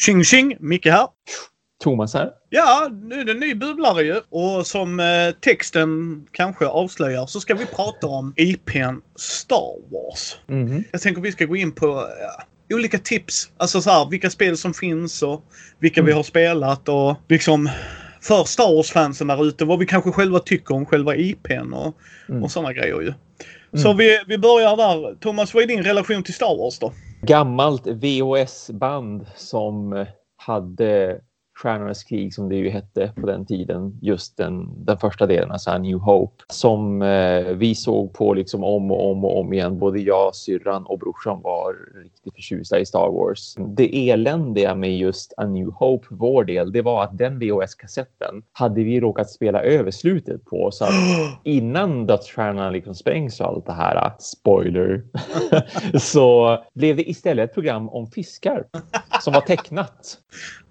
Tjing tjing! Micke här. Thomas här. Ja, nu är det en ny bubblare ju. Och som eh, texten kanske avslöjar så ska vi prata om IPn Star Wars. Mhm. Jag tänker vi ska gå in på eh, olika tips. Alltså så här, vilka spel som finns och vilka vi har spelat och liksom för Star Wars-fansen där ute vad vi kanske själva tycker om själva IPn och, Mm. och sådana grejer ju. Så vi, vi börjar där. Thomas, vad är din relation till Star Wars då? Gammalt VHS-band som hade Stjärnornas krig som det ju hette på den tiden. Just den, den första delen, alltså New Hope. Som eh, vi såg på liksom om och om och om igen. Både jag, syrran och brorsan var riktigt förtjusta i Star Wars. Det eländiga med just A New Hope för vår del, det var att den VHS-kassetten hade vi råkat spela över slutet på. Så att innan dödsstjärnan liksom sprängs och allt det här, spoiler, så blev det istället ett program om fiskar som var tecknat.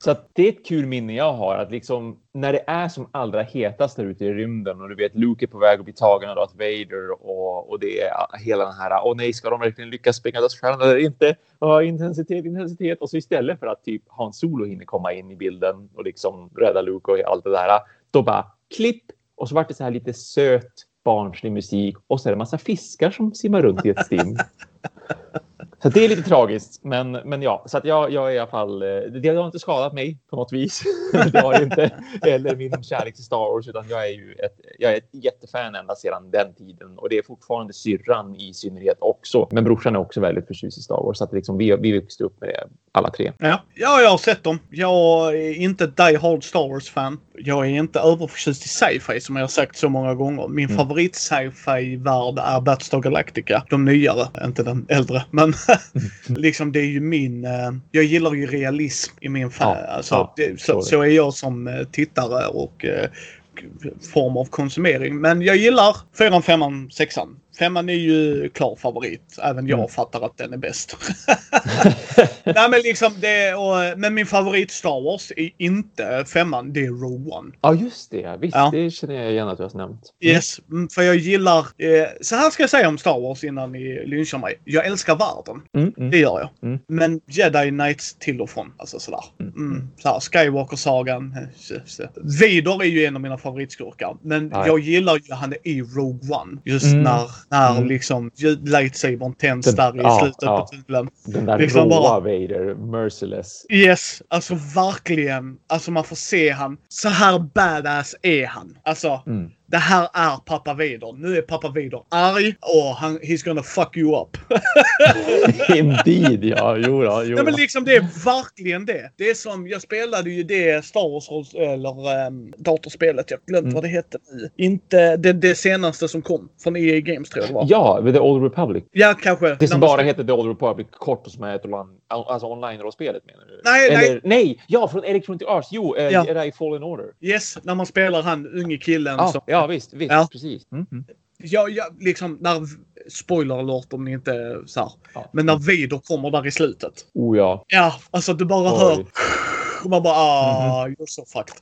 Så att det är ett kul minne jag har att liksom när det är som allra hetast där ute i rymden och du vet Luke är på väg att bli tagen av Darth Vader och, och det är hela den här åh nej, ska de verkligen lyckas springa dödsstjärnan eller inte? Ja, intensitet, intensitet och så istället för att typ Han Solo hinner komma in i bilden och liksom rädda Luke och allt det där, då bara klipp och så vart det så här lite söt barnslig musik och så är det massa fiskar som simmar runt i ett stim. Så det är lite tragiskt, men, men ja, så att jag, jag är i alla fall. Eh, det har inte skadat mig på något vis. Det har inte eller min kärlek till Star Wars, utan jag är ju ett, jag är ett jättefan ända sedan den tiden och det är fortfarande syrran i synnerhet också. Men brorsan är också väldigt förtjust i Star Wars så att liksom vi, vi växte upp med det alla tre. Ja. ja, jag har sett dem. Jag är inte ett die hard Star Wars-fan. Jag är inte överförtjust i sci-fi som jag har sagt så många gånger. Min Mm. favorit sci-fi-värld är Battlestar Galactica. De nyare, inte den äldre. Men liksom det är ju min... eh, jag gillar ju realism i min fan. Ja, alltså, ja, det, så så, är jag som eh, tittare och eh, form av konsumering. Men jag gillar fyran, femman, sexan. Femman är ju klar favorit. Även jag Mm. fattar att den är bäst. Nej men liksom det och, Men min favorit Star Wars är inte femman, det är Rogue One. Ja, just det. Visst, Ja. det känner jag igen att du har nämnt. Mm. Yes, mm, för jag gillar... Eh, så här ska jag säga om Star Wars innan ni lynchar mig. Jag älskar världen. Mm, mm. Det gör jag. Mm. Men Jedi Knights till och från. Alltså sådär. Mm. Så här, Skywalker-sagan. eh. Vader är ju en av mina favoritskurkar. Men ja. jag gillar ju han i Rogue One. Just Mm. när, när Mm. liksom lightsabern tänds Den- där i ja, slutet ja. på tunneln. Den där Liksom råa bara- Vader, merciless. Yes, alltså verkligen. Alltså man får se han. Så här badass är han. Alltså, Mm. Det här är pappa Vader. Nu är pappa Vader arg och han, he's gonna fuck you up. Indeed, ja. Jo, då, jo Nej men liksom det är verkligen det. Det är som, jag spelade ju det Star Wars eller um, datorspelet. Jag har glömt Mm. vad det hette nu. Inte det, det senaste som kom. Från EA Games tror jag det var. Ja, The Old Republic. Ja, kanske. Det som man bara heter The Old Republic kort och som är ett alltså online-rollspelet menar du? Nej, nej. Eller, nej! Ja, från Electronic Arts. Jo, eh, Ja. Jedi Fallen Order. Yes, när man spelar han unge killen Ja, som... ja visst, visst, Ja. precis. Mm, mm. Ja, ja, liksom när... Spoiler alert om ni inte så här. Ja. Men när Vader kommer där i slutet. Oh ja. Ja, alltså du bara Oj. hör... Och man bara ah, Mhm. you're so fucked.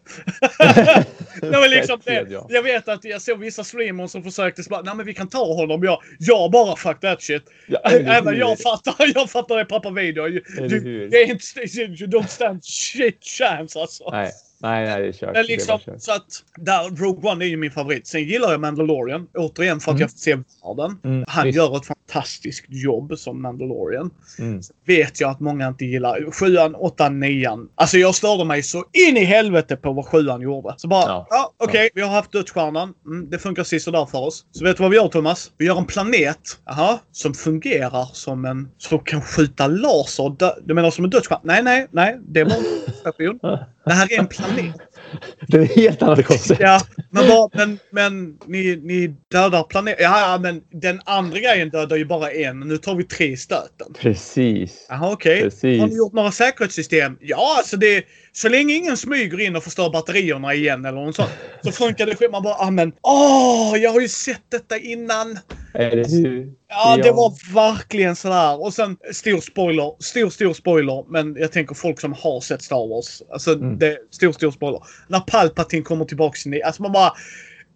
Nej, men liksom, det, ja. jag vet att jag såg vissa streamers som försökte bara, nej men vi kan ta honom. Jag, jag bara fuck that shit. ja eller Även jag fattar, jag fattar det pappa Vader. Du, det är inte, you don't stand shit chance alltså. Nej, nej, nej, det är kört. Men Det är liksom, så att där, Rogue One är ju min favorit. Sen gillar jag Mandalorian. Återigen för att Mm. jag får se världen. Mm, Han visst. gör ett fantastiskt jobb som Mandalorian. Mm. Vet jag att många inte gillar. Sjuan, åttan, nian. Alltså jag störde mig så in i helvete på vad sjuan gjorde. Så bara, ja, Ja. okej, vi har haft dödsstjärnan. Mm, det funkar sisådär för oss. Så vet du vad vi gör Thomas? Vi gör en planet, aha, som fungerar som en, som kan skjuta laser. Du menar som en dödsstjärna? Nej, nej, nej. Det var en station. Det här är en planet. Det är ett helt annat koncept. Ja, men, bara, men, men ni, ni dödar planeten. Ja, ja, men den andra grejen dödar ju bara en. Nu tar vi tre i stöten. Precis. Jaha, okej. Precis. Har ni gjort några säkerhetssystem? Ja, alltså det... Så länge ingen smyger in och förstör batterierna igen eller något sånt. Så funkar det. Man bara, ah men åh, jag har ju sett detta innan. Eller hur? Ja, det var verkligen sådär. Och sen stor spoiler. Stor, stor spoiler. Men jag tänker folk som har sett Star Wars. Alltså, Mm. det stor, stor spoiler. När Palpatine kommer tillbaks. Alltså man bara...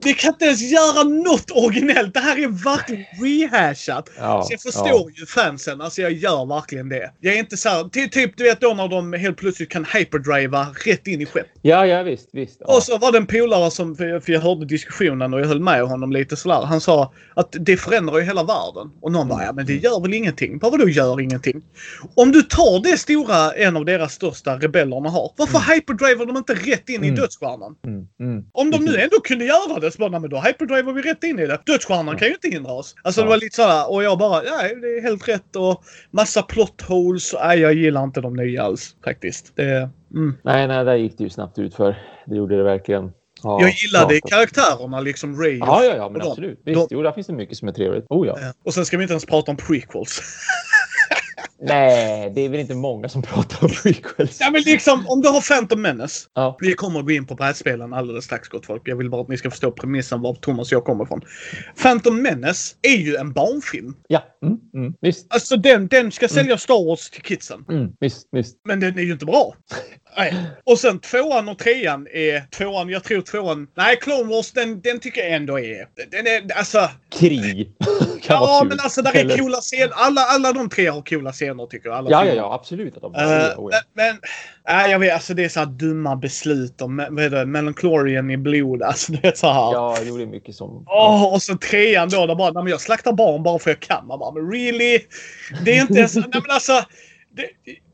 Vi kan inte ens göra något originellt. Det här är verkligen rehashat. Ja, så jag förstår ja. ju fansen. Alltså jag gör verkligen det. Jag är inte så här, ty, typ du vet då när de helt plötsligt kan hyperdriva rätt in i skepp. Ja, ja visst. visst ja. Och så var det en polare som, för jag- hörde diskussionen och jag höll med honom lite sådär. Han sa att det förändrar ju hela världen. Och någon bara, ja men det gör väl ingenting? Vad vadå gör ingenting? Om du tar det stora en av deras största rebellerna har. Varför hyperdriver de inte rätt in i Mm. dödsstjärnan? Mm, mm. Om de nu ändå kunde göra det så bara, men då hyperdriver vi rätt in i det. Dödsstjärnan kan ju inte hindra oss. Alltså Ja. det var lite sådär och jag bara, nej det är helt rätt och massa plot holes. Nej jag gillar inte de nya alls faktiskt. Det, mm. Nej, nej, där gick det ju snabbt ut för. Det gjorde det verkligen. Ja, Jag gillade klart. karaktärerna liksom Ray och Ja, ja, ja, men absolut. Visst, De- jo, där finns det mycket som är trevligt. Oh ja. Och sen ska vi inte ens prata om prequels. Nej, det är väl inte många som pratar om prequels. ja, men liksom, om du har Phantom Menace. Ja. Vi kommer att gå in på brädspelen alldeles strax gott folk. Jag vill bara att ni ska förstå premissen var Thomas och jag kommer ifrån. Phantom Menace är ju en barnfilm. Ja, mm, mm, visst. Alltså den, den ska sälja Star Wars till kidsen. Mm, visst, visst. Men den är ju inte bra. Nej. Och sen tvåan och trean är... Tvåan, jag tror tvåan... Nej, Clone Wars den, den tycker jag ändå är... Den är alltså... Krig kan vara Ja, kul. men alltså där är coola scener. Alla, alla de tre har coola scener tycker jag. Alla Ja, ja, ja, absolut. Att de har det. Oh, ja. men, nej, jag vet, alltså det är så här dumma beslut om vad är det, Melanchorian i blod. Alltså det är så här. Ja, jo, det är mycket som... Åh, och så trean då, där bara, nej, men jag slaktar barn bara för jag kan. Man bara, men really? Det är inte ens, nej men alltså. Det,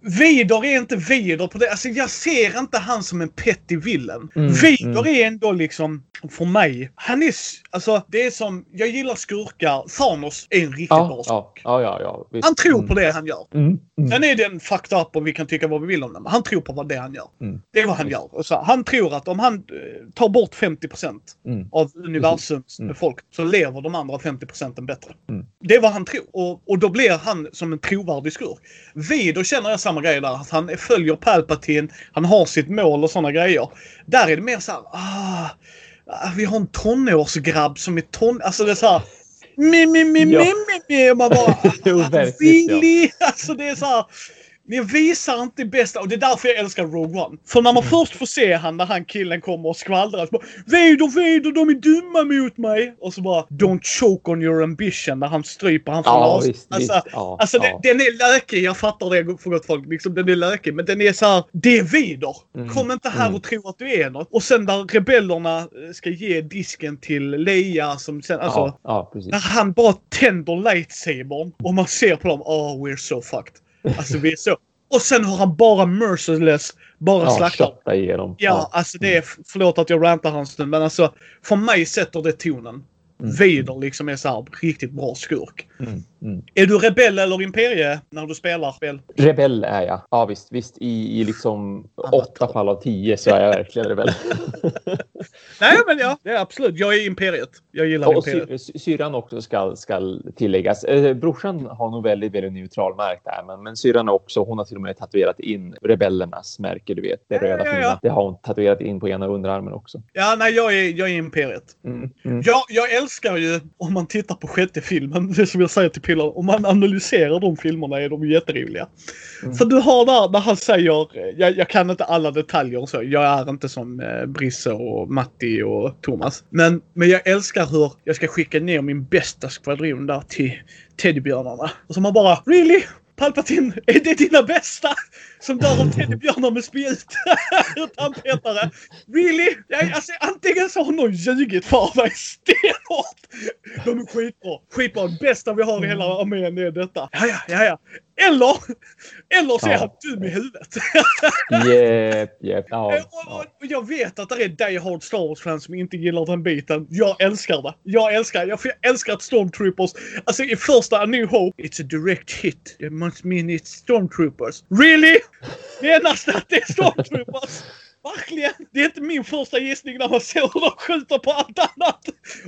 Vader är inte Vader på det. Alltså jag ser inte han som en petty villain. Mm, Vader mm. är ändå liksom, för mig, han är, alltså det är som, jag gillar skurkar. Thanos är en riktigt bra Ja, skurk. ja, ja, ja, ja. Han tror Mm, på det han gör. Mm, mm. Sen är den fucked up och vi kan tycka vad vi vill om den. Men han tror på vad det han gör. Mm. Det är vad han gör. Och så, han tror att om han eh, tar bort 50 Mm. av universums Mm. befolkning så lever de andra 50 procenten bättre. Mm. Det är vad han tror. Och, och då blir han som en trovärdig skurk. Vader känner jag samma grej där. Att han följer Palpatine, han har sitt mål och sådana grejer. Där är det mer så här, ah, ah, vi har en tonårsgrabb som är ton... Alltså det är så här... Mi, mi, mi, mi, mi, Man bara... Ah, really? Alltså det är så här... Ni visar inte bästa och det är därför jag älskar Rogue One. För när man Mm. först får se han när han killen kommer och skvallrar så bara Vader, Vader, de är dumma mot mig! Och så bara Don't choke on your ambition när han stryper han från Ja, visst, Alltså, visst. Ja, Alltså ja. den, den är lökig, jag fattar det för gott folk. Liksom, den är lökig. Men den är så här, det är Vader. Mm, Kom inte här mm. och tro att du är något. Och sen när rebellerna eh, ska ge disken till Leia som sen, alltså. ja, ja, precis. När han bara tänder lightsabern och man ser på dem, oh we're so fucked. Alltså vi är så. Och sen har han bara merciless, bara Ja, slaktar. igenom. Ja, alltså det är, förlåt att jag rantar hans stund, men alltså för mig sätter det tonen. Mm. Vader liksom är så här riktigt bra skurk. Mm, mm. Är du rebell eller imperie när du spelar spel? Rebell är jag. Ja, visst. visst i, I liksom åtta fall av tio så är jag verkligen rebell. Nej, men ja, det är absolut. Jag är imperiet. Jag gillar och imperiet. sy, syrran också ska, ska tilläggas. Eh, brorsan har nog väldigt, väldigt neutral märk där. Men, men syrran också. Hon har till och med tatuerat in rebellernas märke. Du vet, det Ja, röda ja, fina. ja. Det har hon tatuerat in på ena underarmen också. Ja, nej, jag är, jag är imperiet. Mm, mm. Jag, jag älskar ju, om man tittar på sjätte filmen, det som jag säger till Pillar, om man analyserar de filmerna är de jätteroliga. Mm. För du har där, när han säger, jag, jag kan inte alla detaljer och så, jag är inte som eh, Brisse och Matti och Thomas. Men, men jag älskar hur jag ska skicka ner min bästa skvadron där till teddybjörnarna. Och så man bara, really? Palpatine, är det dina bästa? Som dör av teddybjörnar med spjut. Tandpetare. Really? Jag, alltså, antingen så har någon ljugit för mig stenhårt. De är skitbra. Skitbra. Bästa vi har i hela armén är detta. Ja, ja, ja, ja. Eller, eller så är Ja. han dum i huvudet. Jep, jep. Ja, ja. Jag vet att det är die hard Star Wars-fans som inte gillar den biten. Jag älskar det. Jag älskar för jag älskar att Stormtroopers... Alltså i första A New Hope, it's a direct hit. It must mean it's Stormtroopers. Really? Menas det att det är Stormtroopers? Verkligen! Det är inte min första gissning när man ser hur de skjuter på allt annat.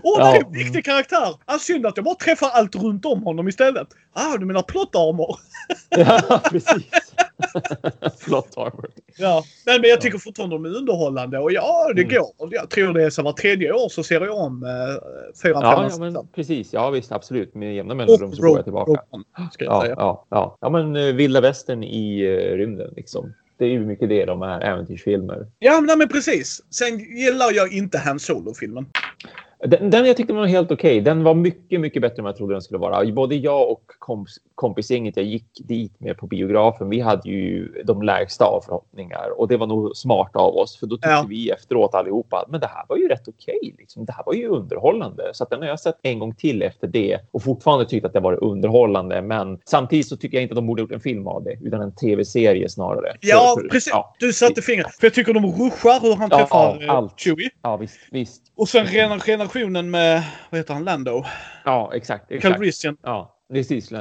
Åh, det är en Ja. viktig karaktär! Ah, synd att jag bara träffar allt runt om honom istället. Ah, du menar plot armor? ja precis. Flott armor. Ja, men, men jag tycker fortfarande de är underhållande och ja, det Mm. går. Jag tror det är så var tredje år så ser jag om eh, fyra, Ja, ja, men precis. Ja, visst. Absolut. Med jämna mellanrum så går jag tillbaka. Ja, ja, ja. ja men uh, vilda västern i uh, rymden liksom. Det är ju mycket det de är äventyrsfilmer. Ja, men, nej, men precis. Sen gillar jag inte Han Solo-filmen. Den, den jag tyckte var helt okej. Okay. Den var mycket, mycket bättre än vad jag trodde den skulle vara. Både jag och kompis, kompisgänget jag gick dit med på biografen, vi hade ju de lägsta av förhoppningar och det var nog smart av oss för då tyckte ja. vi efteråt allihopa men det här var ju rätt okej. Okay, liksom. Det här var ju underhållande så att den har jag sett en gång till efter det och fortfarande tyckt att det var underhållande. Men samtidigt så tycker jag inte att de borde gjort en film av det utan en tv-serie snarare. Ja, för, för, precis. Ja. Du satte fingret. För jag tycker de ruschar hur han träffar ja, allt. Chewie. Ja, visst, visst. Och sen generationen med, vad heter han, Lando? Ja, exakt. exakt. Calrissian. Ja. Precis,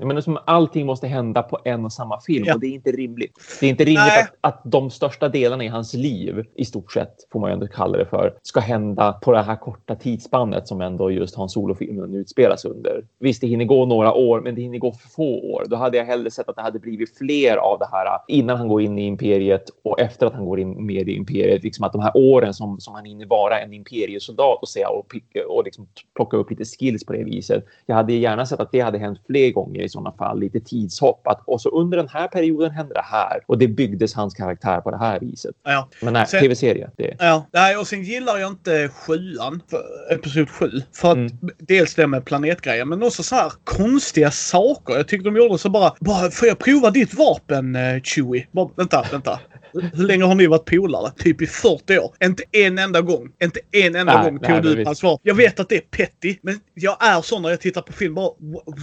men som allting måste hända på en och samma film ja. och det är inte rimligt. Det är inte rimligt att, att de största delarna i hans liv, i stort sett får man ju ändå kalla det för, ska hända på det här korta tidsspannet som ändå just Hans Solo-filmen utspelas under. Visst, det hinner gå några år, men det hinner gå för få år. Då hade jag hellre sett att det hade blivit fler av det här innan han går in i imperiet och efter att han går in med i imperiet. Liksom att de här åren som, som han hinner vara en imperiesoldat och se och, och liksom plocka upp lite skills på det viset. Jag hade gärna sett att det hade hade hänt fler gånger i sådana fall, lite tidshopp. Att, och så under den här perioden hände det här och det byggdes hans karaktär på det här viset. Ja. Men nej, tv-serie. Det... Ja, nej, och sen gillar jag inte sjuan, episod sju. För att mm. dels det med planetgrejen, men också så här konstiga saker. Jag tyckte de gjorde så bara, bara får jag prova ditt vapen, uh, Chewie? Bara, vänta, vänta. Hur länge har ni varit polare? Typ i 40 år. Inte en enda gång. Inte en enda nej, gång tog du ut hans vapen. Jag vet att det är petty, men jag är sån när jag tittar på film. Bara,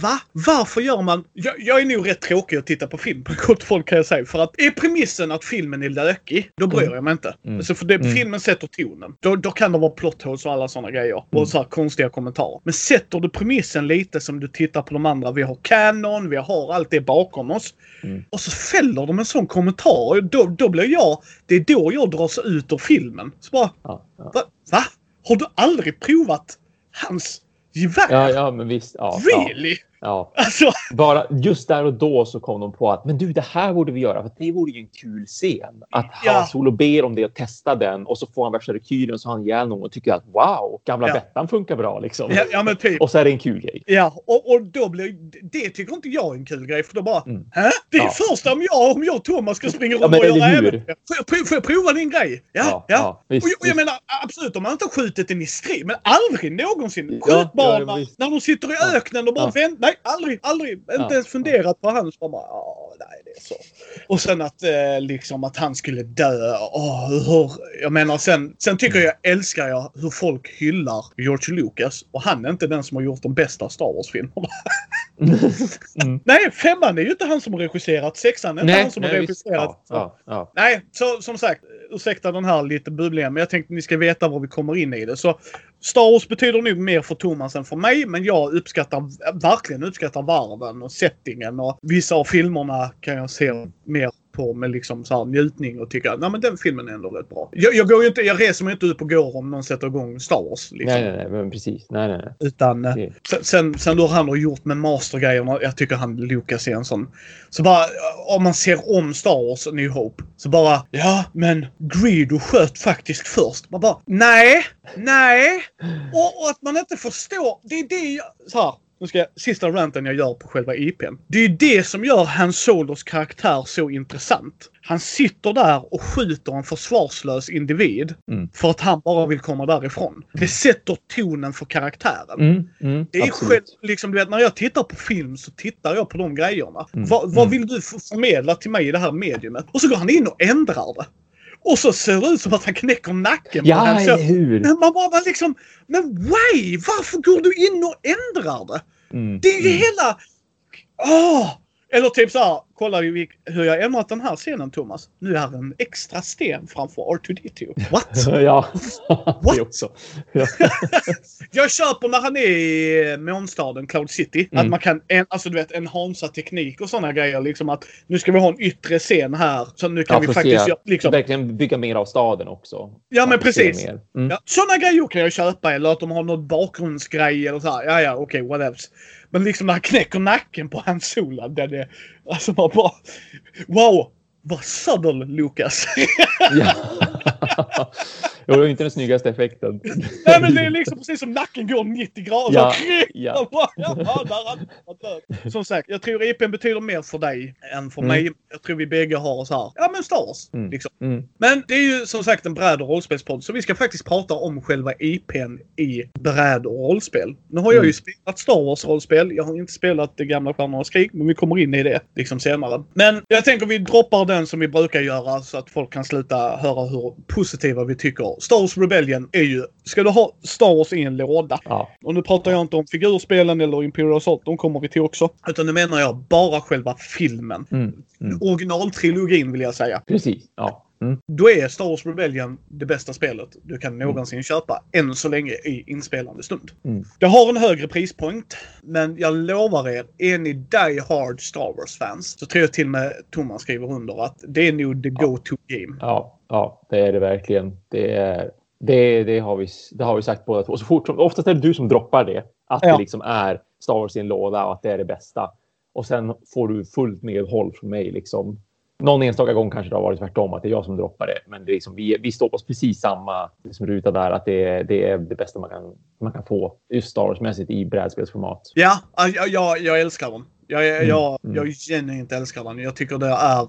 va? Varför gör man... Jag, jag är nog rätt tråkig att titta på film på gott folk kan jag säga. För att är premissen att filmen är lökig, då bryr mm. jag mig inte. Mm. Alltså för det, mm. filmen sätter tonen. Då, då kan det vara plot holes och alla sådana grejer. Och mm. så här konstiga kommentarer. Men sätter du premissen lite som du tittar på de andra. Vi har Canon, vi har allt det bakom oss. Mm. Och så fäller de en sån kommentar. Då, då blir jag... Det är då jag dras ut ur filmen. Så bara... Ja, ja. Va? Va? Har du aldrig provat hans gevär? Ja, ja, men visst. Ja, really? Ja. Ja. Alltså. Bara just där och då så kom de på att men du, det här borde vi göra för det vore ju en kul scen. Att ja. Han Solo ber om det och testa den och så får han värsta rekylen så han ihjäl någon och tycker att wow, gamla ja. Bettan funkar bra liksom. Ja, ja, men typ. Och så är det en kul grej. Ja, och, och då blir det tycker inte jag är en kul grej för då bara mm. Hä? Det är ja. första om jag, om jag och Thomas ska springa runt och göra äventyr. Får, får jag prova din grej? Ja, ja. Visst, och, jag, och jag menar absolut om man inte har skjutit den i strid, men aldrig någonsin. Skjutbana när de sitter i öknen och bara ja. vänt. Nej, aldrig, aldrig inte ja. ens funderat på hans. Bara, nej, det är så. Och sen att eh, liksom att han skulle dö. Oh, hur, jag menar sen, sen tycker jag, älskar jag hur folk hyllar George Lucas. Och han är inte den som har gjort de bästa Star Wars-filmerna. mm. Nej, femman är ju inte han som har regisserat. Sexan är inte nej, han som nej, har regisserat. Ja, ja, nej, så som sagt, ursäkta den här lite bubbliga, men jag tänkte ni ska veta var vi kommer in i det. Så Star Wars betyder nog mer för Thomas än för mig, men jag uppskattar verkligen uppskattar varven och settingen och vissa av filmerna kan jag se mer på med liksom så här njutning och tycka att den filmen är ändå rätt bra. Jag, jag, går inte, jag reser mig inte ut och går om någon sätter igång Star Wars. Liksom. Nej, nej, nej, men precis. Nej, nej, nej. Utan eh, sen, sen då han har gjort med mastergrejerna, jag tycker han Lucas är en sån. Så bara om man ser om Star Wars New Hope så bara ja, men Greedo sköt faktiskt först. Man bara nej, nej. Och, och att man inte förstår. Det är det jag, så här, nu ska jag, sista ranten jag gör på själva IPn. Det är ju det som gör Hans Solos karaktär så intressant. Han sitter där och skjuter en försvarslös individ mm. för att han bara vill komma därifrån. Det sätter tonen för karaktären. Mm, mm, det är själv, liksom, du vet, när jag tittar på film så tittar jag på de grejerna. Mm, Va, vad mm. vill du förmedla till mig i det här mediumet? Och så går han in och ändrar det. Och så ser det ut som att han knäcker nacken. Ja, hur? Men man bara liksom, men why? Varför går du in och ändrar det? Mm. Det är ju mm. hela... Åh! Oh! Eller typ så här, kolla hur jag ändrat den här scenen Thomas. Nu är en extra sten framför R2D2. What? ja, What? det också. jag köper när han är i månstaden Cloud City. Mm. Att man kan, en, alltså du vet, enhansa teknik och sådana grejer. Liksom att nu ska vi ha en yttre scen här. Så nu kan ja, vi faktiskt... Se, liksom, verkligen bygga mer av staden också. Ja, men precis. Mm. Ja, sådana grejer kan jag köpa. Eller att de har någon bakgrundsgrej eller så här. Ja, ja, okej, okay, whatever. Men liksom när han knäcker nacken på hans sola. Den är, alltså man bara... Wow! Vad subtle Lucas! ja. Det var inte den snyggaste effekten. Nej, men det är liksom precis som nacken går 90 grader. Ja, ja. Som sagt, jag tror IPn betyder mer för dig än för Mm. mig. Jag tror vi bägge har så här. Ja, men Star Wars. Mm. Liksom. Mm. Men det är ju som sagt en bräd och rollspelspodd, så vi ska faktiskt prata om själva IPn i bräd och rollspel. Nu har jag ju Mm. spelat Star Wars-rollspel. Jag har inte spelat det gamla Stjärnornas krig, men vi kommer in i det liksom senare. Men jag tänker vi droppar den som vi brukar göra så att folk kan sluta höra hur positiva vi tycker. Star Wars Rebellion är ju... Ska du ha Star Wars i en låda? Ja. Och nu pratar jag inte om figurspelen eller Imperial Assault, de kommer vi till också. Utan nu menar jag bara själva filmen. Mm. Mm. Originaltrilogin vill jag säga. Precis. Ja. Mm. Då är Star Wars Rebellion det bästa spelet du kan någonsin köpa, än så länge i inspelande stund. Mm. Det har en högre prispoint, men jag lovar er, är ni die hard Star Wars-fans så tror jag till och med Thomas skriver under att det är nog the go-to game. Ja, ja, det är det verkligen. Det, är, det, det, har, vi, det har vi sagt båda två. Så fort som, oftast är det du som droppar det. Att Ja. det liksom är Star Wars i en låda och att det är det bästa. Och sen får du fullt medhåll från mig. Liksom. Någon enstaka gång kanske det har varit tvärtom, att det är jag som droppar det. Men det är liksom, vi, vi står på precis samma liksom, ruta där, att det, är- det är det bästa man kan, man kan få just Star Wars-mässigt i brädspelsformat. Ja, jag, jag, jag älskar den. Jag, jag, Mm, jag, mm. jag genuint älskar den. Jag tycker det är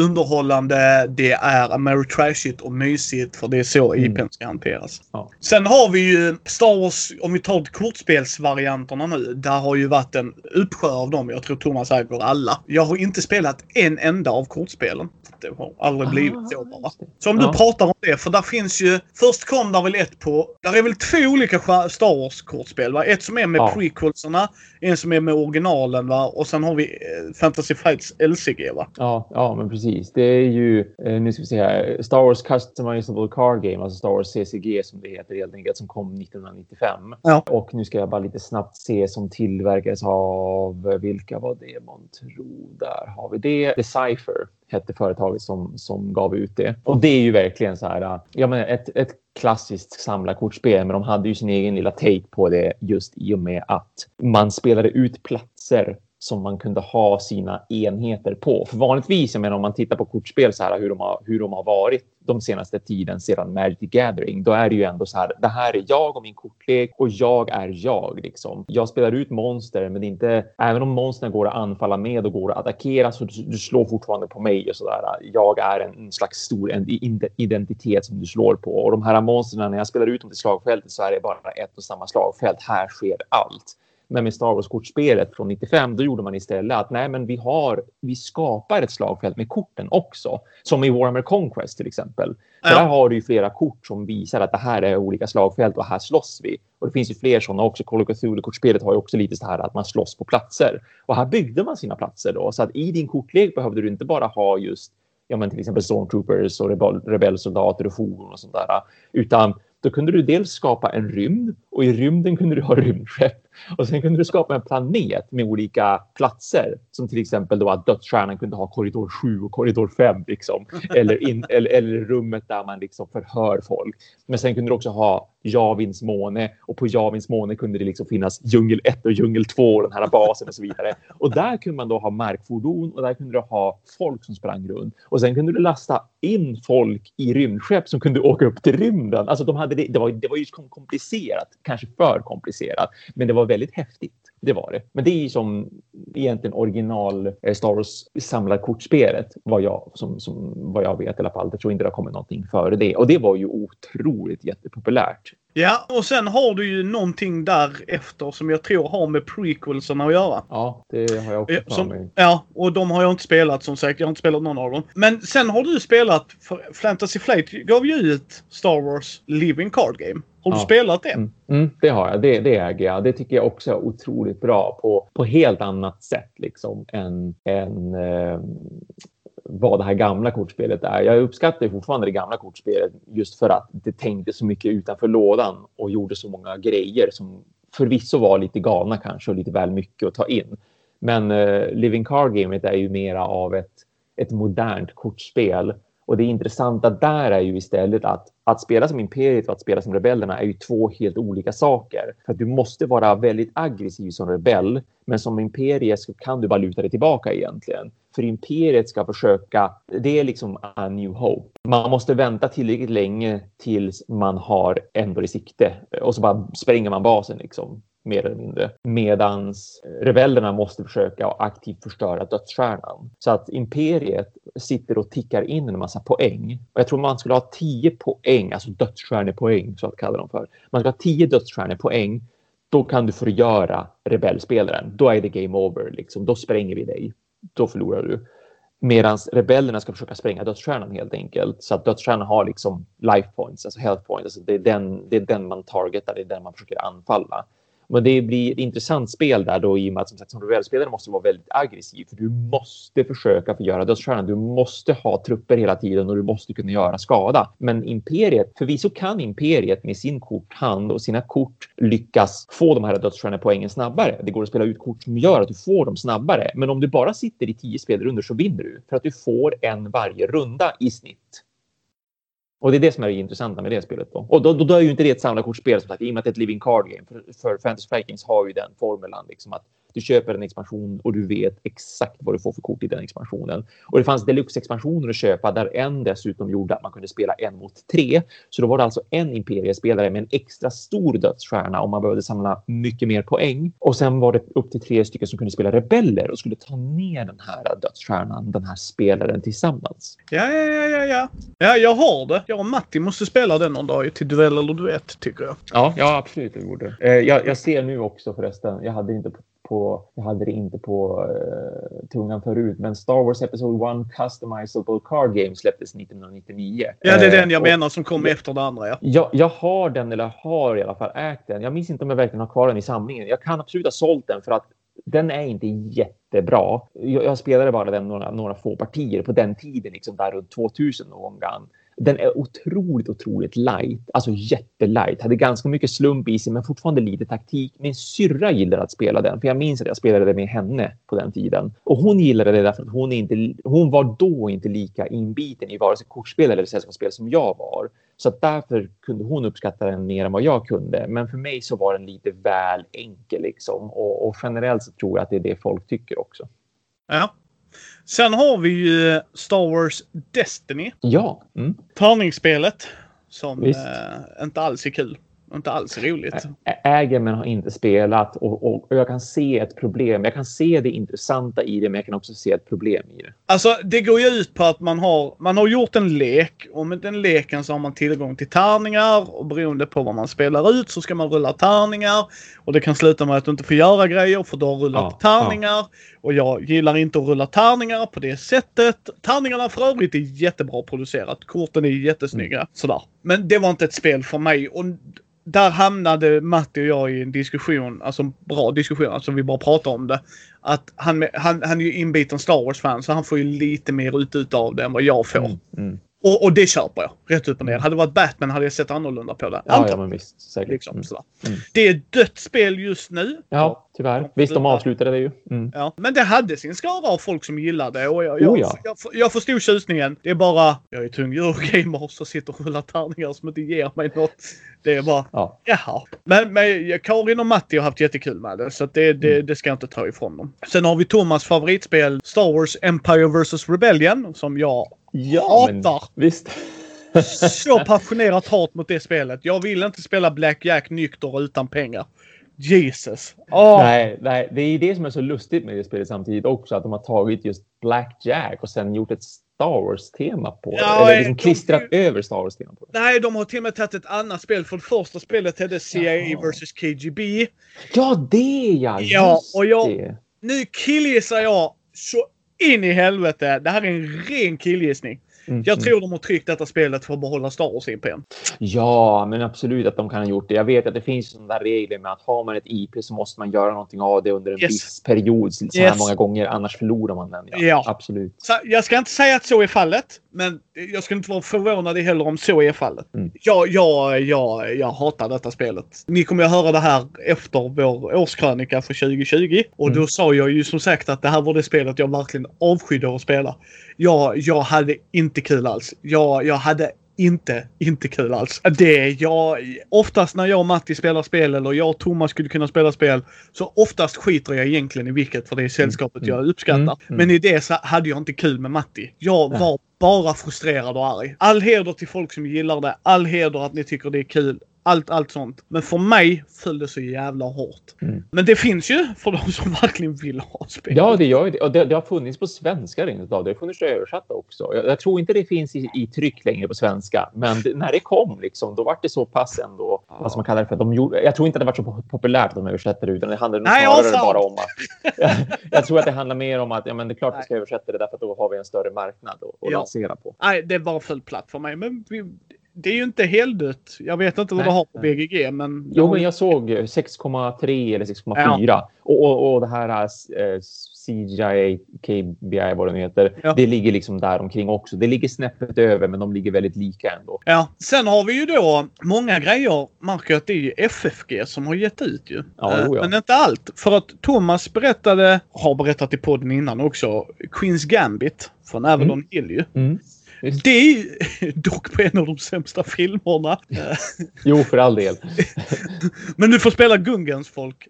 underhållande, det är ameritrashigt och mysigt för det är så Mm. IPn ska hanteras. Ja. Sen har vi ju Star Wars, om vi tar kortspelsvarianterna nu. Där har ju varit en uppsjö av dem. Jag tror Thomas äger alla. Jag har inte spelat en enda av kortspelen. Det har aldrig Ah, blivit så bara. Så om du Ja. pratar om det, för där finns ju... Först kom där väl ett på... Där är väl två olika Star Wars-kortspel va? Ett som är med Ja. prequelserna, en som är med originalen va? Och sen har vi eh, Fantasy Fights LCG va? Ja, ja, men precis. Det är ju, eh, nu ska vi se här, Star Wars Customizable Card Game, alltså Star Wars CCG som det heter helt enkelt, som kom 1995. Ja. Och nu ska jag bara lite snabbt se som tillverkades av, vilka var det man tror? Där har vi det. Decipher hette företaget som, som gav ut det. Och det är ju verkligen så här, ja men ett, ett klassiskt samlarkortspel, men de hade ju sin egen lilla take på det just i och med att man spelade ut platser som man kunde ha sina enheter på. För vanligtvis, jag menar om man tittar på kortspel så här hur de har, hur de har varit de senaste tiden sedan Magic the Gathering, då är det ju ändå så här. Det här är jag och min kortlek och jag är jag liksom. Jag spelar ut monster, men det är inte även om monstren går att anfalla med och går att attackera så du, du slår fortfarande på mig och så där. Jag är en, en slags stor en- identitet som du slår på och de här monstren när jag spelar ut dem till slagfältet så är det bara ett och samma slagfält. Här sker allt. Men med Star Wars-kortspelet från 95, då gjorde man istället att nej, men vi har, vi skapar ett slagfält med korten också. Som i Warhammer Conquest till exempel. Ja. där har du ju flera kort som visar att det här är olika slagfält och här slåss vi. Och det finns ju fler sådana också. Call of Cthulhu-kortspelet har ju också lite så här att man slåss på platser. Och här byggde man sina platser då. Så att i din kortlek behövde du inte bara ha just ja, men till exempel stormtroopers och rebell, rebellsoldater och fordon och sånt där. Utan då kunde du dels skapa en rymd och i rymden kunde du ha rymdskepp. Och sen kunde du skapa en planet med olika platser. Som till exempel då att dödsstjärnan kunde ha korridor 7 och korridor 5. Liksom. Eller, in, eller, eller rummet där man liksom förhör folk. Men sen kunde du också ha Javins måne och på Javins måne kunde det liksom finnas djungel 1 och djungel 2 och den här basen och så vidare. Och där kunde man då ha markfordon och där kunde du ha folk som sprang runt. Och sen kunde du lasta in folk i rymdskepp som kunde åka upp till rymden. Alltså de hade det, det, var, det var ju komplicerat, kanske för komplicerat, men det var väldigt häftigt. Det var det. Men det är ju som egentligen original eh, Star Wars samlarkortspelet vad jag, som, som, vad jag vet i alla fall. Jag tror inte det har kommit någonting före det. Och det var ju otroligt jättepopulärt. Ja, och sen har du ju någonting därefter som jag tror har med prequelsen att göra. Ja, det har jag också Som, mig. ja, och de har jag inte spelat som sagt. Jag har inte spelat någon av dem. Men sen har du spelat, för Fantasy Flight gav ju ut Star Wars Living Card Game. Har du Ja. spelat det? Mm, mm, det har jag. Det, det äger jag. Det tycker jag också är otroligt bra på, på helt annat sätt liksom, än, än eh, vad det här gamla kortspelet är. Jag uppskattar fortfarande det gamla kortspelet just för att det tänkte så mycket utanför lådan och gjorde så många grejer som förvisso var lite galna kanske och lite väl mycket att ta in. Men uh, Living Card Gamet är ju mera av ett, ett modernt kortspel och det intressanta där är ju istället att att spela som Imperiet och att spela som rebellerna är ju två helt olika saker. För att du måste vara väldigt aggressiv som rebell, men som Imperie så kan du bara luta dig tillbaka egentligen för Imperiet ska försöka, det är liksom a new hope. Man måste vänta tillräckligt länge tills man har ändå i sikte och så bara spränger man basen liksom mer eller mindre. Medans rebellerna måste försöka aktivt förstöra dödsstjärnan. Så att imperiet sitter och tickar in en massa poäng. Och jag tror man skulle ha 10 poäng, alltså dödsstjärnepoäng så att kalla dem för. Man ska ha 10 dödsstjärnepoäng. Då kan du förgöra rebellspelaren. Då är det game over. Liksom. Då spränger vi dig. Då förlorar du. Medan rebellerna ska försöka spränga dödsstjärnan helt enkelt. Så att dödsstjärnan har liksom life points, alltså health points. Alltså det, är den, det är den man targetar, det är den man försöker anfalla. Men det blir ett intressant spel där då i och med att som sagt som duellspelare måste vara väldigt aggressiv för du måste försöka förgöra dödsstjärnan. Du måste ha trupper hela tiden och du måste kunna göra skada. Men imperiet, förvisso kan imperiet med sin korthand och sina kort lyckas få de här dödsstjärnepoängen snabbare. Det går att spela ut kort som gör att du får dem snabbare. Men om du bara sitter i tio spelrundor så vinner du för att du får en varje runda i snitt. Och det är det som är det intressanta med det spelet. Då. Och då, då, då är ju inte det ett samlarkortsspel som sagt, i och med att det är ett living card game. För, för Fantasy Vikings har ju den formulan liksom att du köper en expansion och du vet exakt vad du får för kort i den expansionen. Och det fanns deluxe-expansioner att köpa där en dessutom gjorde att man kunde spela en mot tre. Så då var det alltså en imperiespelare med en extra stor dödsstjärna om man behövde samla mycket mer poäng. Och sen var det upp till tre stycken som kunde spela rebeller och skulle ta ner den här dödsstjärnan, den här spelaren tillsammans. Ja, ja, ja, ja, ja. Ja, jag har det. Jag och Matti måste spela den någon dag till duell eller duett, tycker jag. Ja, ja absolut. Det borde. Eh, jag, jag ser nu också förresten, jag hade inte på, jag hade det inte på uh, tungan förut, men Star Wars Episode 1 Customizable Card Game släpptes 1999. Ja, det är den jag uh, menar som kom efter det andra. Ja. Jag, jag har den, eller har i alla fall ägt den. Jag minns inte om jag verkligen har kvar den i samlingen. Jag kan absolut ha sålt den för att den är inte jättebra. Jag, jag spelade bara den några, några få partier på den tiden, liksom där runt 2000 någon gång. Den är otroligt, otroligt light, alltså jättelight. Hade ganska mycket slump i sig, men fortfarande lite taktik. Min syrra gillar att spela den, för jag minns att jag spelade det med henne på den tiden. Och hon gillade det därför att hon, inte, hon var då inte lika inbiten i vare sig kortspel eller sällskapsspel som jag var. Så att därför kunde hon uppskatta den mer än vad jag kunde. Men för mig så var den lite väl enkel liksom. Och, och generellt så tror jag att det är det folk tycker också. Ja, Sen har vi ju Star Wars Destiny. Ja. Mm. Tärningsspelet. Som eh, inte alls är kul. Inte alls roligt. Äger men har inte spelat och, och, och, jag kan se ett problem. Jag kan se det intressanta i det men jag kan också se ett problem i det. Alltså det går ju ut på att man har, man har gjort en lek och med den leken så har man tillgång till tärningar och beroende på vad man spelar ut så ska man rulla tärningar. Och det kan sluta med att du inte får göra grejer för du har rullat ja, tärningar. Ja. Och jag gillar inte att rulla tärningar på det sättet. Tärningarna för övrigt är jättebra producerat. Korten är jättesnygga. Mm. Sådär. Men det var inte ett spel för mig. Och där hamnade Matti och jag i en diskussion, alltså en bra diskussion, alltså vi bara pratade om det. Att han, han, han är ju inbiten Star Wars-fan så han får ju lite mer ut av det än vad jag får. Mm, mm. Och, och det köper jag. Rätt upp och ner. Hade det varit Batman hade jag sett annorlunda på det. Ja, ja men visst. Säkert. Liksom, mm. Mm. Det är dött spel just nu. Ja, tyvärr. Visst, de avslutade det ju. Mm. Ja, men det hade sin skara av folk som gillade det. Och jag, jag, oh, ja. jag, jag förstod tjusningen. Det är bara, jag är tung eurogamer som sitter och rullar tärningar som inte ger mig något. Det är bara, ja. jaha. Men, men Karin och Matti har haft jättekul med det. Så det, det, mm. det ska jag inte ta ifrån dem. Sen har vi Thomas favoritspel Star Wars Empire vs Rebellion. Som jag ja, hatar. visst. så passionerat hat mot det spelet. Jag vill inte spela Black Jack nykter utan pengar. Jesus. Oh. Nej, nej, det är det som är så lustigt med det spelet samtidigt också. Att de har tagit just Black Jack och sen gjort ett Star Wars-tema på ja, Eller liksom klistrat de, över Star Wars-tema på det. Nej, de har till och med tagit ett annat spel. För det första spelet hette CIA ja. vs KGB. Ja, det ja! Ja, och jag... Det. Nu killgissar jag så in i helvete. Det här är en ren killgissning. Mm, jag tror de har tryckt detta spelet för att behålla Star Wars-IPn. Ja, men absolut att de kan ha gjort det. Jag vet att det finns sådana där regler med att har man ett IP så måste man göra någonting av det under en yes. viss period så här yes. många gånger. Annars förlorar man den. Ja, ja. absolut. Så, jag ska inte säga att så är fallet, men jag skulle inte vara förvånad heller om så är fallet. Mm. Jag, jag, jag, jag hatar detta spelet. Ni kommer att höra det här efter vår årskrönika för 2020 och mm. då sa jag ju som sagt att det här var det spelet jag verkligen avskydde att spela. Jag, jag hade inte kul alls. Jag, jag hade inte, inte kul alls. Det är jag, oftast när jag och Matti spelar spel eller jag och Thomas skulle kunna spela spel så oftast skiter jag egentligen i vilket för det är sällskapet Mm. jag uppskattar. Mm. Mm. Men i det så hade jag inte kul med Matti. Jag var bara frustrerad och arg. All heder till folk som gillar det. All heder att ni tycker det är kul. Allt, allt sånt. Men för mig föll det så jävla hårt. Mm. Men det finns ju för de som verkligen vill ha spel. Ja, det gör ju det. Och det, det har funnits på svenska rent av. Det har funnits översatt också. Jag, jag tror inte det finns i, i tryck längre på svenska, men det, när det kom liksom, då var det så pass ändå, vad ska man kalla det för? De gjorde, jag tror inte det var så po- populärt att de översätter det, utan det handlar nog Nej, ja, snarare sant. bara om att... jag tror att det handlar mer om att ja, men det är klart vi ska översätta det därför att då har vi en större marknad att, Ja. lansera på. Nej, det var för platt för mig. Men vi, det är ju inte heldött. Jag vet inte vad Nej, det har på. BGG, men... Jo, men jag såg eh, 6,3 eller 6,4 och, och, och det här eh, CGI, KBI, vad det nu heter, Ja. det ligger liksom där omkring också. Det ligger snäppet över, men de ligger väldigt lika ändå. Ja, sen har vi ju då många grejer, att det är ju FFG som har gett ut ju. Ja, Eh, jo, ja. Men inte allt. För att Thomas berättade, har berättat i podden innan också, Queens Gambit från Avalon Hill ju. Mm. Det är ju dock på en av de sämsta filmerna. Eh, Jo, för all del. Men du får spela Gungans folk.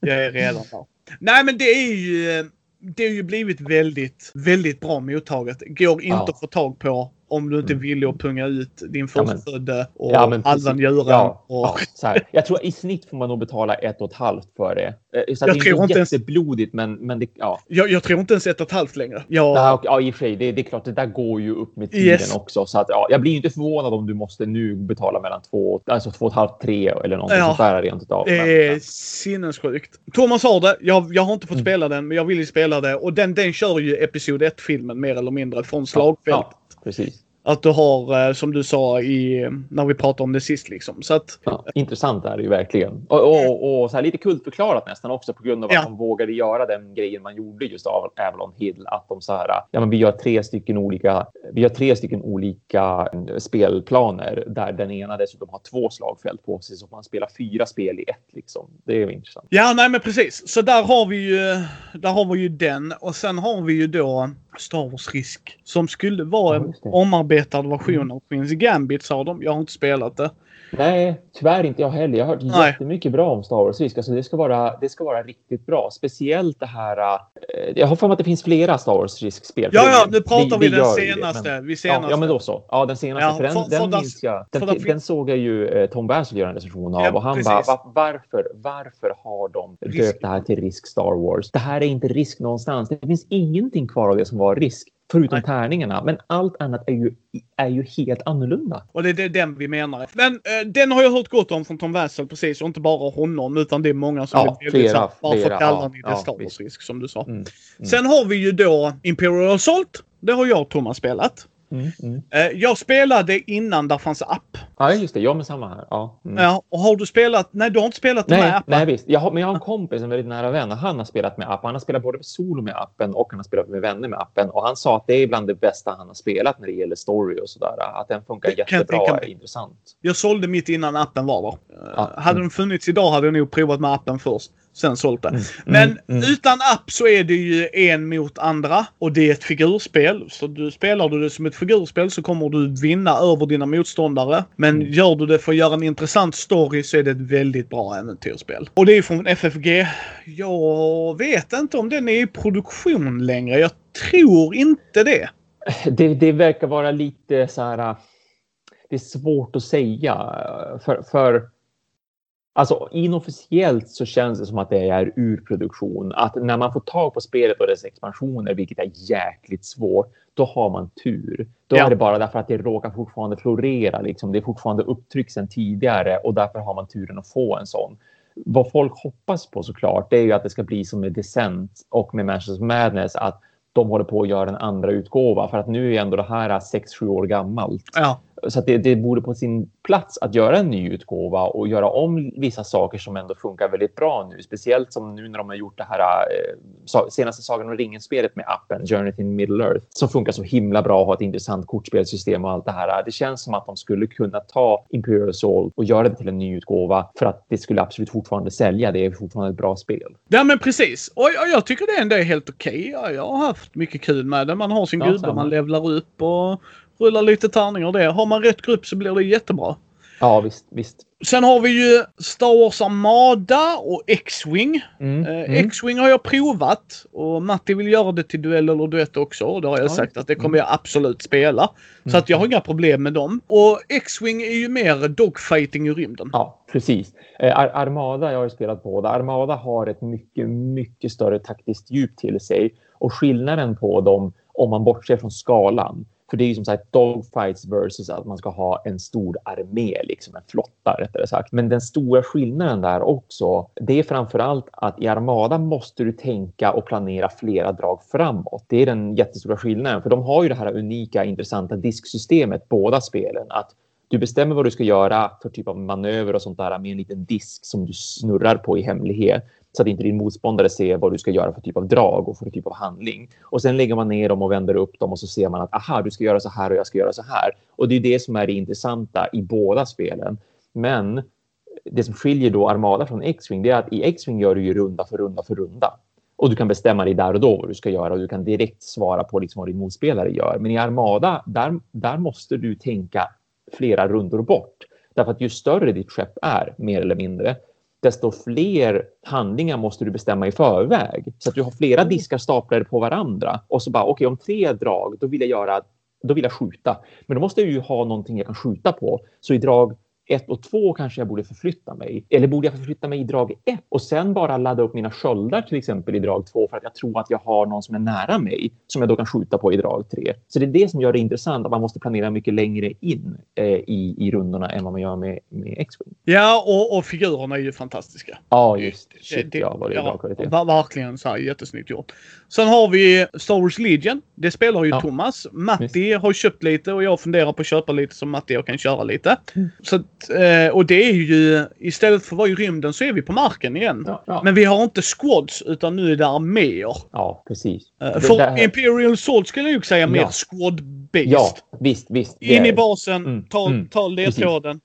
Jag är redan där. Nej men det är ju... Det har ju blivit väldigt, väldigt bra mottaget. Går inte Ja. att få tag på om du inte är villig att punga ut din Ja, förstfödde och Ja, men precis. njuren. Ja, och, ja, så här. Jag tror i snitt får man nog betala ett och ett halvt för det. Eh, Så Jag det är tror inte inte ens- jätteblodigt, men, men det, ja. jag, jag tror inte ens ett och ett halvt längre. Jag, Ja, och- ja, i och för sig. Det, det är klart, det där går ju upp med tiden Yes. också. Så att, ja, jag blir ju inte förvånad om du måste nu betala mellan två, alltså två och ett halvt, tre eller någonting Ja. sånt där rent utav. det Men- är sinnessjukt. Thomas har det. Jag, jag har inte fått Mm. spela den, men jag vill ju spela det. Och den, den kör ju Episod 1-filmen mer eller mindre från ja, precis. Att du har, eh, som du sa i, när vi pratade om det sist liksom. Så att, Ja, intressant är det ju verkligen. Och, och, och så här lite kultförklarat nästan också på grund av att Ja. de vågade göra den grejen man gjorde just av Avalon Hill. Att de så här, ja men vi gör tre stycken olika, vi har tre stycken olika eh, spelplaner där den ena dessutom har två slagfält på sig så man spelar fyra spel i ett liksom. Det är intressant. Ja, nej men precis. Så där har vi ju, där har vi ju den. Och sen har vi ju då Star Wars Risk. Som skulle vara Ja, en. Mm. omarbetad version av Queens Gambit sa de. Jag har inte spelat det. Nej, tyvärr inte jag heller. Jag har hört Nej. jättemycket bra om Star Wars Risk. Alltså det, ska vara, det ska vara riktigt bra. Speciellt det här... eh, jag har för mig att det finns flera Star Wars Risk-spel. Ja, ja, nu pratar vi det den ju det, senaste. men- vi Ja, senaste. ja, men då så. Ja, den senaste. Ja, för den, för- den för minns jag. Den, den såg jag ju eh, Tom Bassel göra en recension av. Ja, och han bara, va, varför, varför har de Risk. döpt det här till Risk Star Wars? Det här är inte Risk någonstans. Det finns ingenting kvar av det som var Risk. Förutom Nej. tärningarna. Men allt annat är ju, är ju helt annorlunda. Och det, det är den vi menar. Men eh, den har jag hört gott om från Tom Wassel precis. Och inte bara honom utan det är många som Ja, är väldigt flera, Varför flera, kallar ja, ni det ja, Star Wars visst. Risk som du sa. Mm, mm. Sen har vi ju då Imperial Assault. Det har jag och Thomas spelat. Mm, mm. Eh, jag spelade innan där fanns app. Ja, just det. Ja, men samma här. Ja. Mm. Ja, och har du spelat? Nej, du har inte spelat Nej, här appen. nej, visst. Jag har, men jag har en kompis, en väldigt nära vän, och han har spelat med appen. Han har spelat både solo med appen och han har spelat med vänner med appen. Och han sa att det är bland det bästa han har spelat när det gäller story och sådär. Att den funkar Det kan jag jättebra och är intressant. Jag sålde mitt innan appen var där. Ja, Hade mm. den funnits idag hade jag nog provat med appen först. Sen sålt det. Mm, Men mm, mm. utan app så är det ju en mot andra. Och det är ett figurspel. Så du spelar du det som ett figurspel så kommer du vinna över dina motståndare. Men Mm. gör du det för att göra en intressant story så är det ett väldigt bra äventyrsspel. Och det är från FFG. Jag vet inte om den är i produktion längre. Jag tror inte det. Det, det verkar vara lite så här... äh, Det är svårt att säga. För, för alltså inofficiellt så känns det som att det är ur produktion. Att när man får tag på spelet och dess expansioner, vilket är jäkligt svårt, då har man tur. Då Ja. är det bara därför att det råkar fortfarande florera. Liksom. Det är fortfarande upptryck sedan tidigare och därför har man turen att få en sån. Vad folk hoppas på såklart, det är ju att det ska bli som med Descent och med Manchester Madness, att de håller på att göra en andra utgåva för att nu är ändå det här 6-7 år gammalt. Ja. Så att det, det borde på sin plats att göra en ny utgåva och göra om vissa saker som ändå funkar väldigt bra nu. Speciellt som nu när de har gjort det här eh, senaste Sagan om ringen-spelet med appen Journey to Middle Earth som funkar så himla bra och har ett intressant kortspelsystem och allt det här. Det känns som att de skulle kunna ta Imperial Soul och göra det till en ny utgåva för att det skulle absolut fortfarande sälja. Det är fortfarande ett bra spel. Ja men precis. Och jag, tycker det ändå är helt okej. Ja, jag har haft mycket kul med det. Man har sin Ja, gubbe man levlar upp och, Rulla lite tärningar det. Har man rätt grupp så blir det jättebra. Ja, visst. visst. Sen har vi ju Star Wars Armada och X-Wing. Mm, Eh, mm. X-Wing har jag provat och Matti vill göra det till duell eller duett också. Och då har jag Ja, sagt att det kommer mm. jag absolut spela. Så Mm. att jag har inga problem med dem. Och X-Wing är ju mer dogfighting i rymden. Ja, precis. Eh, Ar- Armada, jag har ju spelat båda. Armada har ett mycket, mycket större taktiskt djup till sig. Och skillnaden på dem, om man bortser från skalan, för det är ju som sagt dogfights versus att man ska ha en stor armé, liksom en flotta rättare sagt. Men den stora skillnaden där också, det är framför allt att i Armada måste du tänka och planera flera drag framåt. Det är den jättestora skillnaden, för de har ju det här unika, intressanta disksystemet, båda spelen. Att du bestämmer vad du ska göra för typ av manöver och sånt där med en liten disk som du snurrar på i hemlighet så att inte din motståndare ser vad du ska göra för typ av drag och för typ av handling. Och sen lägger man ner dem och vänder upp dem och så ser man att aha, du ska göra så här och jag ska göra så här. Och det är det som är det intressanta i båda spelen. Men det som skiljer då Armada från X-Wing är att i X-Wing gör du ju runda för runda för runda. Och du kan bestämma dig där och då vad du ska göra och du kan direkt svara på liksom vad din motspelare gör. Men i Armada, där, där måste du tänka flera rundor bort. Därför att ju större ditt skepp är, mer eller mindre, desto fler handlingar måste du bestämma i förväg. Så att du har flera diskar staplade på varandra. Och så bara, okej, om tre drag, då vill jag göra, då vill jag skjuta. Men då måste jag ju ha någonting jag kan skjuta på. Så i drag ett och två kanske jag borde förflytta mig. Eller borde jag förflytta mig i drag ett och sen bara ladda upp mina sköldar till exempel i drag två för att jag tror att jag har någon som är nära mig som jag då kan skjuta på i drag tre. Så det är det som gör det intressant att man måste planera mycket längre in eh, i, i rundorna än vad man gör med, med X-Wing. Ja, och, och figurerna är ju fantastiska. Ja, just Shit, det- ja, vad det bra kvalitet. ver- verkligen så här jättesnyggt gjort. Sen har vi Star Wars Legion. Det spelar ju Ja. Thomas. Matti har köpt lite och jag funderar på att köpa lite så Matti jag kan köra lite. Mm. Så och det är ju, istället för att vara i rymden så är vi på marken igen. Ja, ja. Men vi har inte squads utan nu är det arméer. ja precis. Eh, för här- Imperial Sword skulle jag ju säga mer Ja. squad-based. Ja, visst, visst. In i basen, Mm, ta, mm, ta ledtråden.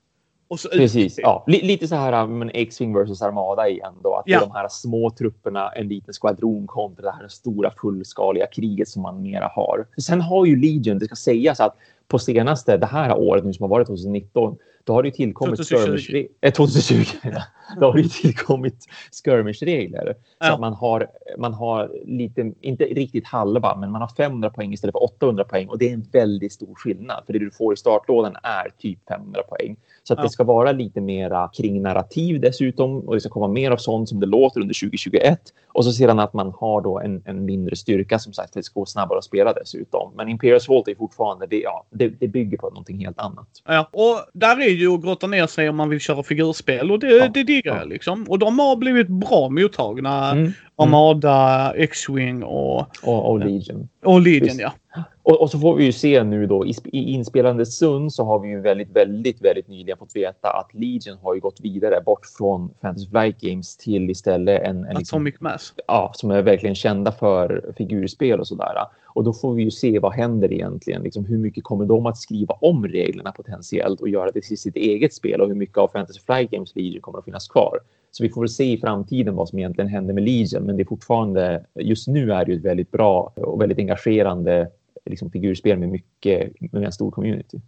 Precis, ja. Li- lite så här men X-Wing versus Armada igen då. Att Ja. de här små trupperna, en liten skvadron kontra det här stora fullskaliga kriget som man mera har. Sen har ju Legion, det ska sägas att på senaste, det här året nu som har varit 2019, då har det ju tillkommit 2020. skirmish... Eh, 2020, ja. Då har det tillkommit skirmish-regler. Så Ja. att man har, man har lite, inte riktigt halva, men man har 500 poäng istället för 800 poäng. Och det är en väldigt stor skillnad, för det du får i startlådan är typ 500 poäng. Så att Ja. det ska vara lite mera kring narrativ dessutom och det ska komma mer av sånt som det låter under 2021. Och så sedan att man har då en, en mindre styrka som sagt, det ska gå snabbare att spela dessutom. Men Imperials Vault är fortfarande, det, ja, det, det bygger på någonting helt annat. Ja, och där är ju att grotta ner sig om man vill köra figurspel och det, Ja, det diggar jag liksom. Och de har blivit bra mottagna. Mm. Armada, X-Wing och, Och, och Legion. och Legion Visst. ja. Och, och så får vi ju se nu då i, i inspelande stund så har vi ju väldigt, väldigt, väldigt nyligen fått veta att Legion har ju gått vidare bort från Fantasy Flight Games till istället en, en liksom, Atomic Mass. ja, som är verkligen kända för figurspel och sådär. Och då får vi ju se vad händer egentligen. Liksom, hur mycket kommer de att skriva om reglerna potentiellt och göra det till sitt eget spel och hur mycket av Fantasy Flight Games Legion kommer att finnas kvar. Så vi får väl se i framtiden vad som egentligen händer med Legion. Men det är fortfarande, just nu är det ju ett väldigt bra och väldigt engagerande liksom, figurspel med mycket, med en stor community.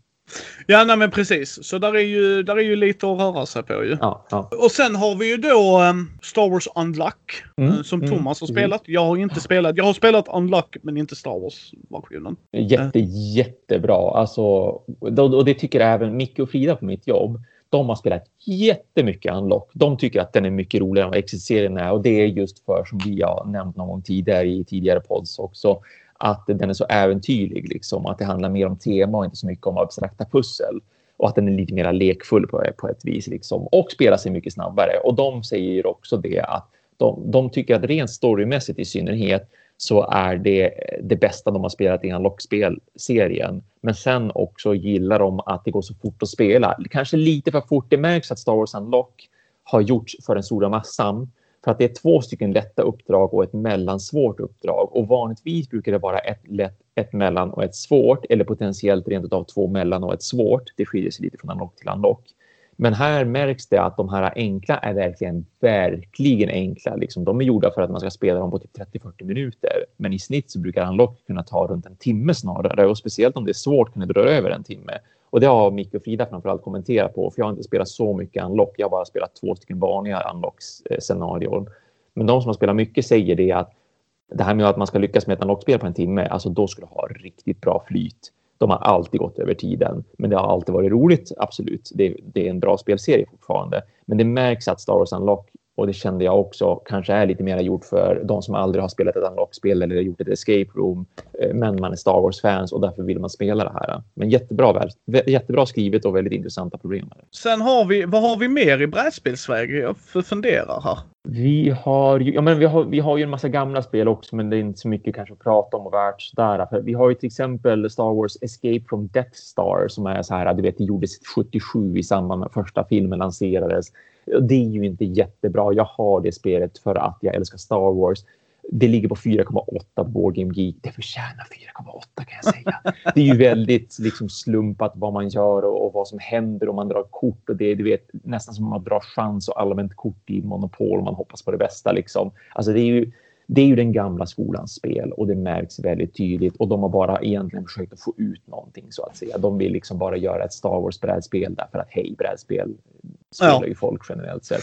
Ja, nej men precis. Så där är ju, där är ju lite att röra sig på ju. Ja, ja. Och sen har vi ju då um, Star Wars Unlock. Mm, eh, som mm, Thomas har spelat. Jag har inte spelat. Jag har spelat Unlock men inte Star Wars-versionen. Jätte, jättebra. Alltså, och och det tycker även Micke och Frida på mitt jobb. De har spelat jättemycket Unlock. De tycker att den är mycket roligare än vad Exit-serien är. Och det är just för, som vi har nämnt någon gång tidigare i tidigare pods också, att den är så äventyrlig. Liksom. Att det handlar mer om tema och inte så mycket om abstrakta pussel. Och att den är lite mer lekfull på, på ett vis. Liksom. Och spelar sig mycket snabbare. Och de säger också det att de, de tycker att rent storymässigt i synnerhet så är det det bästa de har spelat i en lockspelserien. Men sen också gillar de att det går så fort att spela. Kanske lite för fort. Det märks att Star Wars Unlock har gjorts för den stora massan. För att det är två stycken lätta uppdrag och ett mellansvårt uppdrag. Och vanligtvis brukar det vara ett lätt, ett mellan och ett svårt. Eller potentiellt rent av två mellan och ett svårt. Det skiljer sig lite från Unlock till Unlock. Men här märks det att de här enkla är verkligen, verkligen enkla. Liksom, de är gjorda för att man ska spela dem på typ 30-40 minuter. Men i snitt så brukar Unlock kunna ta runt en timme snarare. Och speciellt om det är svårt kan det dra över en timme. Och det har Micke och Frida framförallt kommenterat på. För jag har inte spelat så mycket Unlock. Jag har bara spelat två stycken vanliga Unlocks-scenarion. Men de som har spelat mycket säger det att det här med att man ska lyckas med ett Unlock-spel på en timme, alltså då skulle du ha riktigt bra flyt. De har alltid gått över tiden, men det har alltid varit roligt. Absolut, det, det är en bra spelserie fortfarande. Men det märks att Star Wars Unlock och det kände jag också kanske är lite mer gjort för de som aldrig har spelat ett unlock-spel eller gjort ett escape room. Eh, men man är Star Wars-fans och därför vill man spela det här. Men jättebra, jättebra skrivet och väldigt intressanta problem. Sen har vi, vad har vi mer i brädspelsväg? Jag funderar här. Vi har, ju, ja, men vi, har, vi har ju en massa gamla spel också, men det är inte så mycket kanske att prata om och värt sådär. För vi har ju till exempel Star Wars Escape from Death Star som är så här, du vet, det gjordes 77 i samband med första filmen lanserades. Det är ju inte jättebra. Jag har det spelet för att jag älskar Star Wars. Det ligger på 4,8 på Board Game Geek. Det förtjänar 4,8 kan jag säga. Det är ju väldigt liksom, slumpat vad man gör och, och, vad som händer om man drar kort. Och det är du vet, nästan som att man drar chans och allmänt kort i Monopol man hoppas på det bästa. Liksom. Alltså, det är ju det är ju den gamla skolans spel och det märks väldigt tydligt och de har bara egentligen försökt att få ut någonting så att säga. De vill liksom bara göra ett Star Wars brädspel därför att hej, brädspel spelar ja. ju folk generellt sett.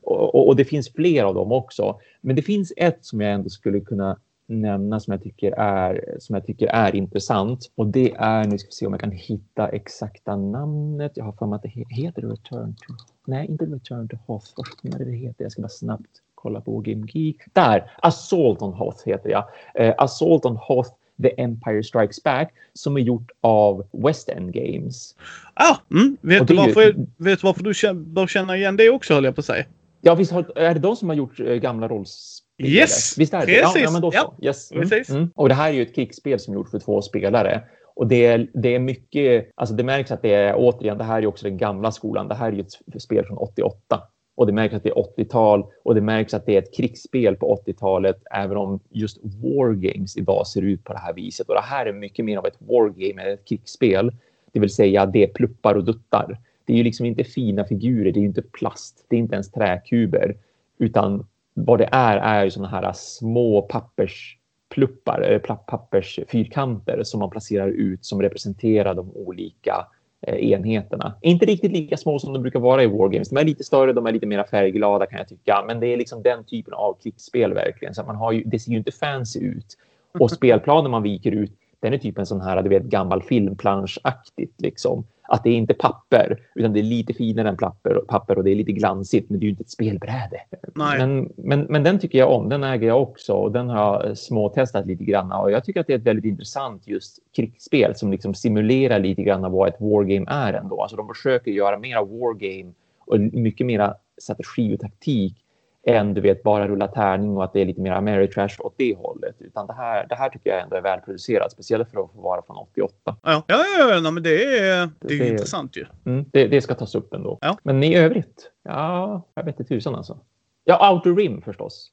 Och, och, och, det finns fler av dem också. Men det finns ett som jag ändå skulle kunna nämna som jag tycker är, som jag tycker är intressant. Och det är, nu ska vi se om jag kan hitta exakta namnet. Jag har för mig att det heter Return to... Nej, inte Return to Hoth först. Men det heter, jag ska bara snabbt kolla på Game Geek. Där! Assault on Hoth heter jag. Uh, Assault on Hoth The Empire Strikes Back som är gjort av West End Games. Ah, mm. vet, du varför, ju... vet du varför du bör känna igen det också höll jag på att säga? Ja, visst har, är det de som har gjort äh, gamla rollspel? Yes! Visst är det? Precis. Ja, ja, men då så. Ja, yes. Mm. Mm. Och det här är ju ett krigsspel som är gjort för två spelare. Och det är, det är mycket, alltså det märks att det är återigen, det här är också den gamla skolan. Det här är ju ett spel från 88 och det märks att det är 80-tal och det märks att det är ett krigsspel på 80-talet, även om just wargames idag ser ut på det här viset. Och det här är mycket mer av ett wargame än ett krigsspel, det vill säga det är pluppar och duttar. Det är ju liksom inte fina figurer, det är inte plast, det är inte ens träkuber, utan vad det är är ju sådana här små papperspluppar eller pappersfyrkanter som man placerar ut som representerar de olika Eh, enheterna. Inte riktigt lika små som de brukar vara i Wargames. De är lite större, de är lite mer färgglada kan jag tycka. Men det är liksom den typen av klickspel verkligen. Så man har ju, det ser ju inte fancy ut. Och spelplanen man viker ut, den är typ en sån här, du vet, gammal filmplanschaktigt liksom att det är inte papper, utan det är lite finare än papper, papper och det är lite glansigt, men det är ju inte ett spelbräde. Men, men, men den tycker jag om, den äger jag också och den har jag småtestat lite grann och jag tycker att det är ett väldigt intressant just krigsspel som liksom simulerar lite grann vad ett wargame är ändå. Alltså de försöker göra mera wargame och mycket mera strategi och taktik än du vet bara rulla tärning och att det är lite mer Ameritrash åt det hållet. Utan det här, det här tycker jag ändå är välproducerat, speciellt för att få vara från 88. Ja, ja, ja, ja nej, men det är, det är det, intressant ju. Mm, det, det, ska tas upp ändå. Ja. Men i övrigt, ja, jag vet inte tusan alltså. Ja, Outer Rim förstås.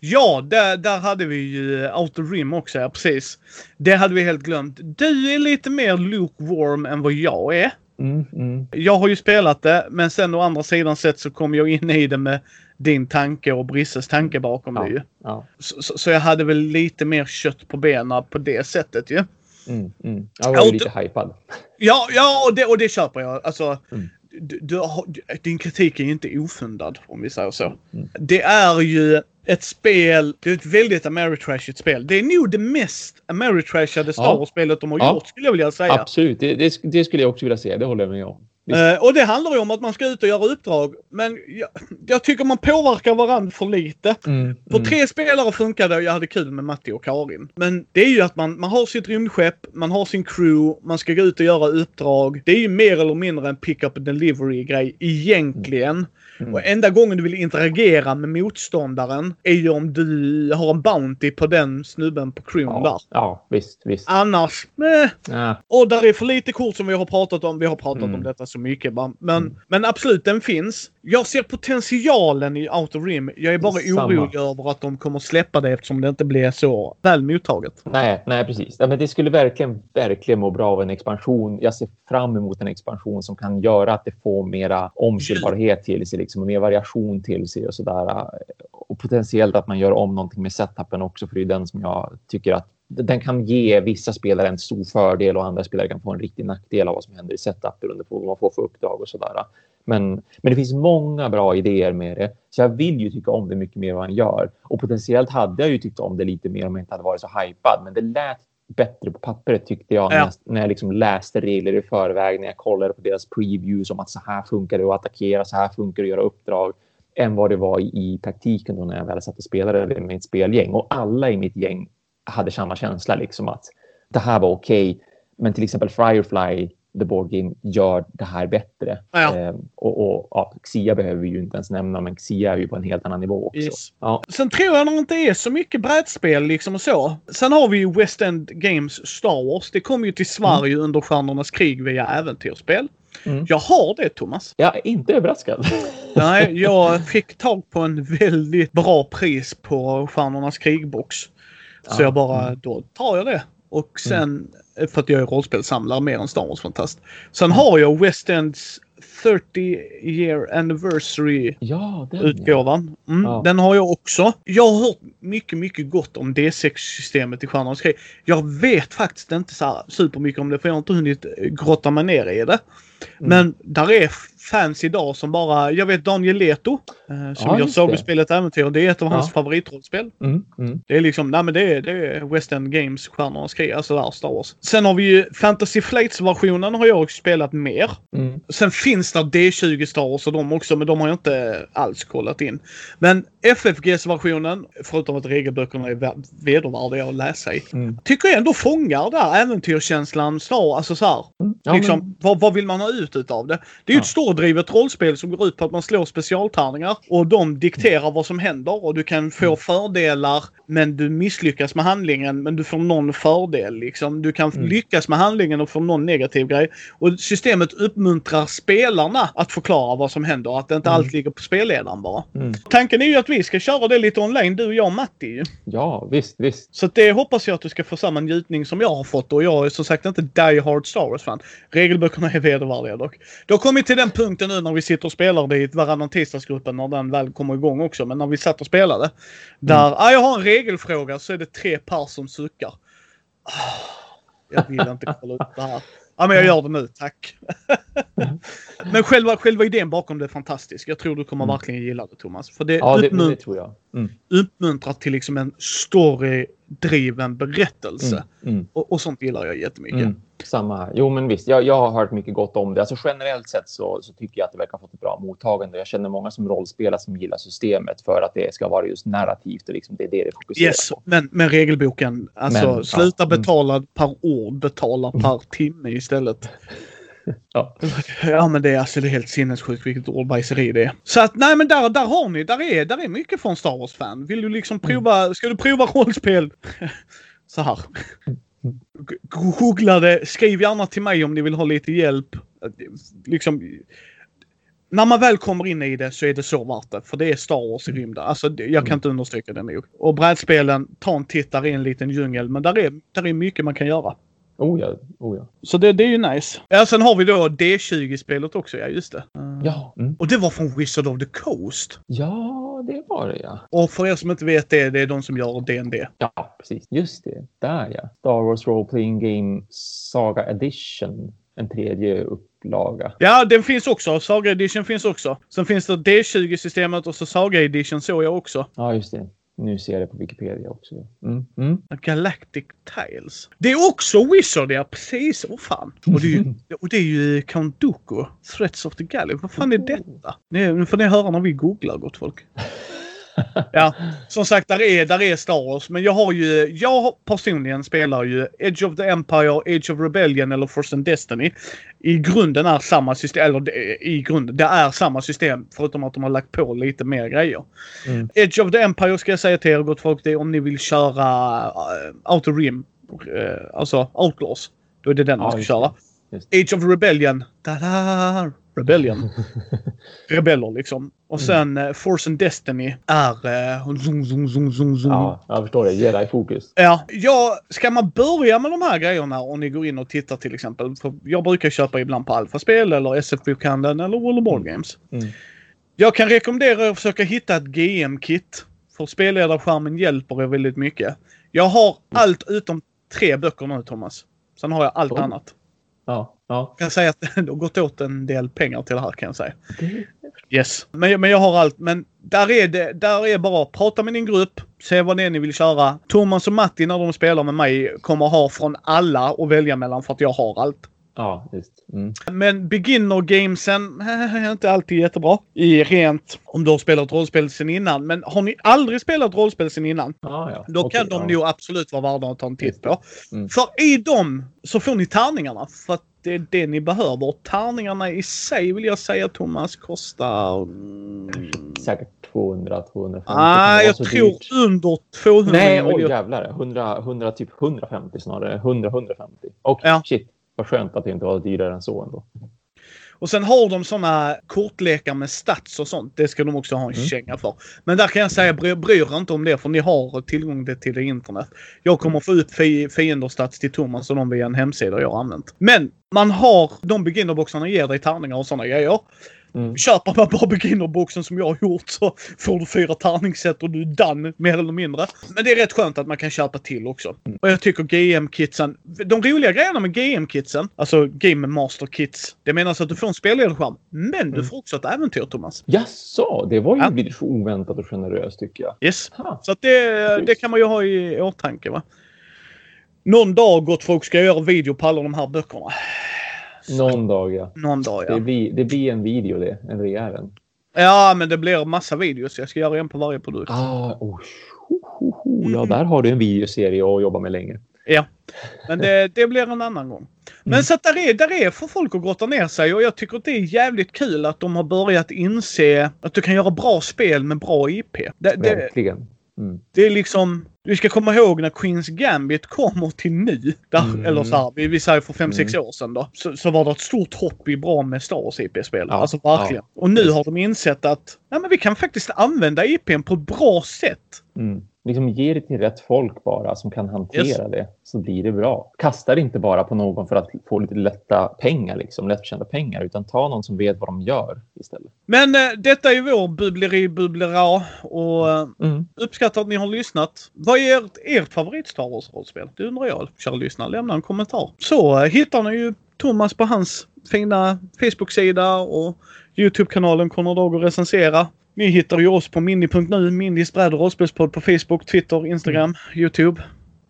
Ja, där, där hade vi ju Outer Rim också, ja, precis. Det hade vi helt glömt. Du är lite mer lukewarm än vad jag är. Mm, mm. Jag har ju spelat det, men sen å andra sidan sett så kom jag in i det med din tanke och Brisses tanke bakom ja, det ju. Ja. Så, så, jag hade väl lite mer kött på benen på det sättet ju. Mm, mm. Jag var ju lite hypad. Ja, ja och, det, och det köper jag. Alltså, mm. Du, du, din kritik är inte ofundad om vi säger så. Mm. Det är ju ett spel, det är ett väldigt Ameritrashigt spel. Det är nog det mest Ameritrashade Star Wars-spelet de har ja. gjort skulle jag vilja säga. Absolut, det, det, det, skulle jag också vilja säga. Det håller jag med om. Uh, och det handlar ju om att man ska ut och göra uppdrag. Men jag, jag tycker man påverkar varandra för lite. Mm, på mm. tre spelare funkade det och jag hade kul med Matti och Karin. Men det är ju att man, man har sitt rymdskepp, man har sin crew, man ska gå ut och göra uppdrag. Det är ju mer eller mindre en pick-up delivery grej egentligen. Mm. Mm. Och enda gången du vill interagera med motståndaren är ju om du har en Bounty på den snubben på crewn ja, där. Ja, visst, visst. Annars, meh. Ja. Och där är för lite kort som vi har pratat om. Vi har pratat mm. om detta så mycket. va. Men, Mm. men absolut, den finns. Jag ser potentialen i Outer Rim. Jag är bara Samma. orolig över att de kommer släppa det eftersom det inte blir så väl mottaget. Nej, nej precis. Ja, men det skulle verkligen, verkligen må bra av en expansion. Jag ser fram emot en expansion som kan göra att det får mera omspelbarhet till sig, liksom, och mer variation till sig och sådär. Och potentiellt att man gör om någonting med setupen också, för det är den som jag tycker att den kan ge vissa spelare en stor fördel och andra spelare kan få en riktig nackdel av vad som händer i setup beroende på vad man får för uppdrag och sådär. Men, men det finns många bra idéer med det. Så jag vill ju tycka om det mycket mer än vad han gör. Och potentiellt hade jag ju tyckt om det lite mer om jag inte hade varit så hypad. Men det lät bättre på pappret tyckte jag. När Ja. jag, när jag liksom läste regler i förväg. När jag kollade på deras previews om att så här funkar det att attackera. Så här funkar det att göra uppdrag. Än vad det var i, i praktiken då när jag väl satt och spelade med ett spelgäng. Och alla i mitt gäng hade samma känsla. Liksom att det här var okej. men till exempel Firefly The Board Game gör det här bättre. Ja. Eh, och och ja, Xia behöver vi ju inte ens nämna, men Xia är ju på en helt annan nivå också. Yes. Ja, Sen tror jag nog inte är så mycket brädspel liksom och så. Sen har vi ju West End Games Star Wars. Det kom ju till Sverige under Stjärnornas krig via äventyrsspel. Mm. Jag har det Thomas. jag är inte överraskad. Nej, jag fick tag på en väldigt bra pris på Stjärnornas krigbox. Så Ja. Mm. jag bara, då tar jag det. Och sen, för att jag är rollspelssamlare mer än Star Wars-fantast. Sen har jag West Ends 30 year anniversary ja, den utgåvan. Mm, Ja. Den har jag också. Jag har hört mycket, mycket gott om D6-systemet i Stjärnornas krig. Jag vet faktiskt inte så supermycket om det för jag har inte hunnit grotta mig ner i det. Mm. Men där är fans idag som bara, jag vet Daniel Leto eh, som Ja, gör sagospelet Äventyr. Det är ett av hans Ja. favoritrollspel. ja. Mm, mm. Det är liksom, nej men det är, det är West End Games Stjärnornas krig, alltså där Star Wars. Sen har vi ju Fantasy Flights-versionen har jag spelat mer. Mm. Sen finns det D20 Star Wars och de också, men de har jag inte alls kollat in. Men FFGs-versionen, förutom att regelböckerna är vä- vedervärdiga att läsa i, Mm. tycker jag ändå fångar där äventyrskänslan. Star, alltså så här, Ja, liksom, men- vad, vad vill man ha ut utav det? Det är ju Ja. ett stordrivet rollspel som går ut på att man slår specialtärningar och de dikterar vad som händer och du kan få Mm. fördelar men du misslyckas med handlingen men du får någon fördel liksom. Du kan Mm. lyckas med handlingen och få någon negativ grej. Och systemet uppmuntrar spelarna att förklara vad som händer. Att det inte Mm. allt ligger på spelledaren bara. Mm. Tanken är ju att vi ska köra det lite online, du, jag och Matti. Ja, visst, visst. Så det hoppas jag att du ska få samma njutning som jag har fått och jag är som sagt inte die hard Star Wars-fan. Regelböckerna är vedervärdiga dock. Det har kommit till den punkten nu när vi sitter och spelar det i varannan tisdagsgruppen när den väl kommer igång också. Men när vi satt och spelade. Där, ah, jag har en regelfråga så är det tre par som suckar. Ah, jag vill inte kolla upp det här. Ja men jag gör det nu, tack. men själva, själva idén bakom det är fantastisk. Jag tror du kommer Mm. verkligen gilla det Thomas. För det, Ja, det, uppmunt- det tror jag. Mm. uppmuntrar till liksom en storydriven berättelse. Mm. Mm. Och, och sånt gillar jag jättemycket. Mm. Samma. Jo, men visst. Jag, jag har hört mycket gott om det. Alltså, generellt sett så, så tycker jag att det verkar ha fått ett bra mottagande. Jag känner många som rollspelar som gillar systemet för att det ska vara just narrativt och liksom det är det det fokuserar Yes, på. men, men regelboken. Alltså Men, ja, sluta mm. betala per ord, betala per timme istället. Ja. Ja men det är alltså det är helt sinnessjukt vilket ordbajseri det är. Så att nej men där, där har ni, där är, där är mycket från Star Wars-fan. Vill du liksom Mm. prova, ska du prova rollspel? Så här. Googla det, skriv gärna till mig om ni vill ha lite hjälp. Liksom, när man väl kommer in i det så är det så värt det. För det är Star Wars i rymden. Alltså, jag kan inte understryka det nog. Och brädspelen, ta en titt där i en liten djungel. Men där är, där är mycket man kan göra. Oh ja, oh ja. Så det, det är ju nice. Ja, sen har vi då D20-spelet också, ja just det. Uh, Ja, mm. Och det var från Wizard of the Coast. ja, det var det ja. Och för er som inte vet det, det är de som gör D&D. Ja, precis. Just det. Där ja. Star Wars Role Playing Game Saga Edition. En tredje upplaga. Ja, den finns också. Saga Edition finns också. Sen finns det D20-systemet och så Saga Edition såg jag också. Ja, just det. Nu ser jag det på Wikipedia också. Mm. Mm. Galactic Tiles. Det är också Wizard, ja precis. Åh fan. Och det är ju, och det är ju Count Dooku. Threats of the Galaxy. Vad fan är detta? Nu nu får ni höra när vi googlar, gott folk. Ja, som sagt, där är, där är Star Wars. Men jag har ju, jag personligen spelar ju Edge of the Empire, Age of Rebellion eller Force and Destiny. I grunden är samma system, eller i grunden, det är samma system förutom att de har lagt på lite mer grejer. Mm. Edge of the Empire ska jag säga till er gott folk, det är om ni vill köra uh, Outer Rim, uh, alltså Outlaws. Då är det den man ska just köra. just. Age of Rebellion. Da-da! Rebellion. Rebeller liksom. Och sen eh, Force and Destiny är... Eh, zoom, zoom, zoom, zoom, zoom. Ja, jag förstår det. Jedi-fokus. Ja, ja, ska man börja med de här grejerna om ni går in och tittar till exempel. För jag brukar köpa ibland på Alfa-spel eller SF Bokhandeln eller World of Board Games. Mm. Jag kan rekommendera er att försöka hitta ett GM-kit. För spelledarskärmen hjälper er väldigt mycket. Jag har allt utom tre böcker nu Thomas. Sen har jag allt Oj. annat. Ja, ja. Jag kan säga att det har gått åt en del pengar till det här kan jag säga. Yes. Men, men jag har allt. Men där är det där är bara att prata med din grupp. Se vad det är ni vill köra. Thomas och Matti när de spelar med mig kommer ha från alla att välja mellan för att jag har allt. Ja, just. Mm. Men beginner gamesen är inte alltid jättebra. I rent om du har spelat rollspel sen innan. Men har ni aldrig spelat rollspel sen innan? Ja, ja. Då kan de ja. nog absolut vara värda att ta en titt på. Mm. För i dem så får ni tärningarna. För att det är det ni behöver. Tärningarna i sig vill jag säga Thomas kostar... Mm, Säkert 200, 250. ah, Det jag tror dyrt. under 200 Nej, oj miljoner. jävlar. 100, 100, typ 150 snarare. 100, 150. Och Ja. shit, vad skönt att det inte var dyrare än så ändå. Och sen har de såna kortlekar med stats och sånt. Det ska de också ha en Mm. känga för. Men där kan jag säga, bry, bry er inte om det för ni har tillgång till- det internet. Jag kommer få upp fi, fienderstats till Thomas och dem via en hemsida jag har använt. Men man har, de beginnerboxarna ger dig tärningar och såna grejer. Mm. Köper man bara beginnerboxen som jag har gjort så får du fyra tärningssätt och du är done mer eller mindre. Men det är rätt skönt att man kan köpa till också. Och jag tycker GM-kitsen, de roliga grejerna med GM-kitsen, alltså Game Master Kits, det menas att du får en spelledarskärm. Men du Mm. får också ett äventyr Thomas. Jaså, det var ju Ja. lite oväntat och generöst tycker jag. Yes. Ha. Så det, det kan man ju ha i åtanke va. Någon dag gott folk ska jag göra video på alla de här böckerna. Någon dag ja. Någon dag ja. Det, blir, det blir en video det. En en. Ja men det blir massa videos. Jag ska göra en på varje produkt. Ah, oh, ho, ho, ho. Ja, Mm. där har du en videoserie att jobba med länge. Ja. Men det, det blir en annan gång. Men Mm. så att där är, där är för folk att grotta ner sig och jag tycker att det är jävligt kul att de har börjat inse att du kan göra bra spel med bra IP. Det, det, Verkligen. Mm. det är liksom... Vi ska komma ihåg när Queens Gambit kommer till nu. Där, Mm. Eller så här, vi, vi säger för 5-6 Mm. år sedan då. Så, så var det ett stort hopp i bra med Star Wars IP-spel. Ja, Alltså verkligen. Och nu har de insett att nej, men vi kan faktiskt använda IPn på ett bra sätt. Mm. Liksom ge det till rätt folk bara som kan hantera Yes. det. Så blir det bra. Kasta det inte bara på någon för att få lite lätta pengar, liksom, lättförtjänta pengar. Utan ta någon som vet vad de gör istället. Men eh, detta är vår bubbleri bubblera och eh, Mm. uppskattar att ni har lyssnat. Vad är ert, ert favorit Star Wars-rollspel? Det undrar jag. Kära lyssnare, lämna en kommentar. Så eh, hittar ni ju Thomas på hans fina Facebook-sida och YouTube-kanalen Konrad Dag recensera. Ni hittar ju oss på mini.nu, Mindys bräd och rollspelspodd på Facebook, Twitter, Instagram, YouTube.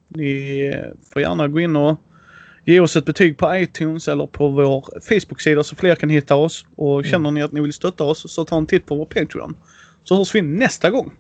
Ni får gärna gå in och ge oss ett betyg på iTunes eller på vår Facebook-sida så fler kan hitta oss. Och känner ni att ni vill stötta oss så ta en titt på vår Patreon. Så hörs vi nästa gång.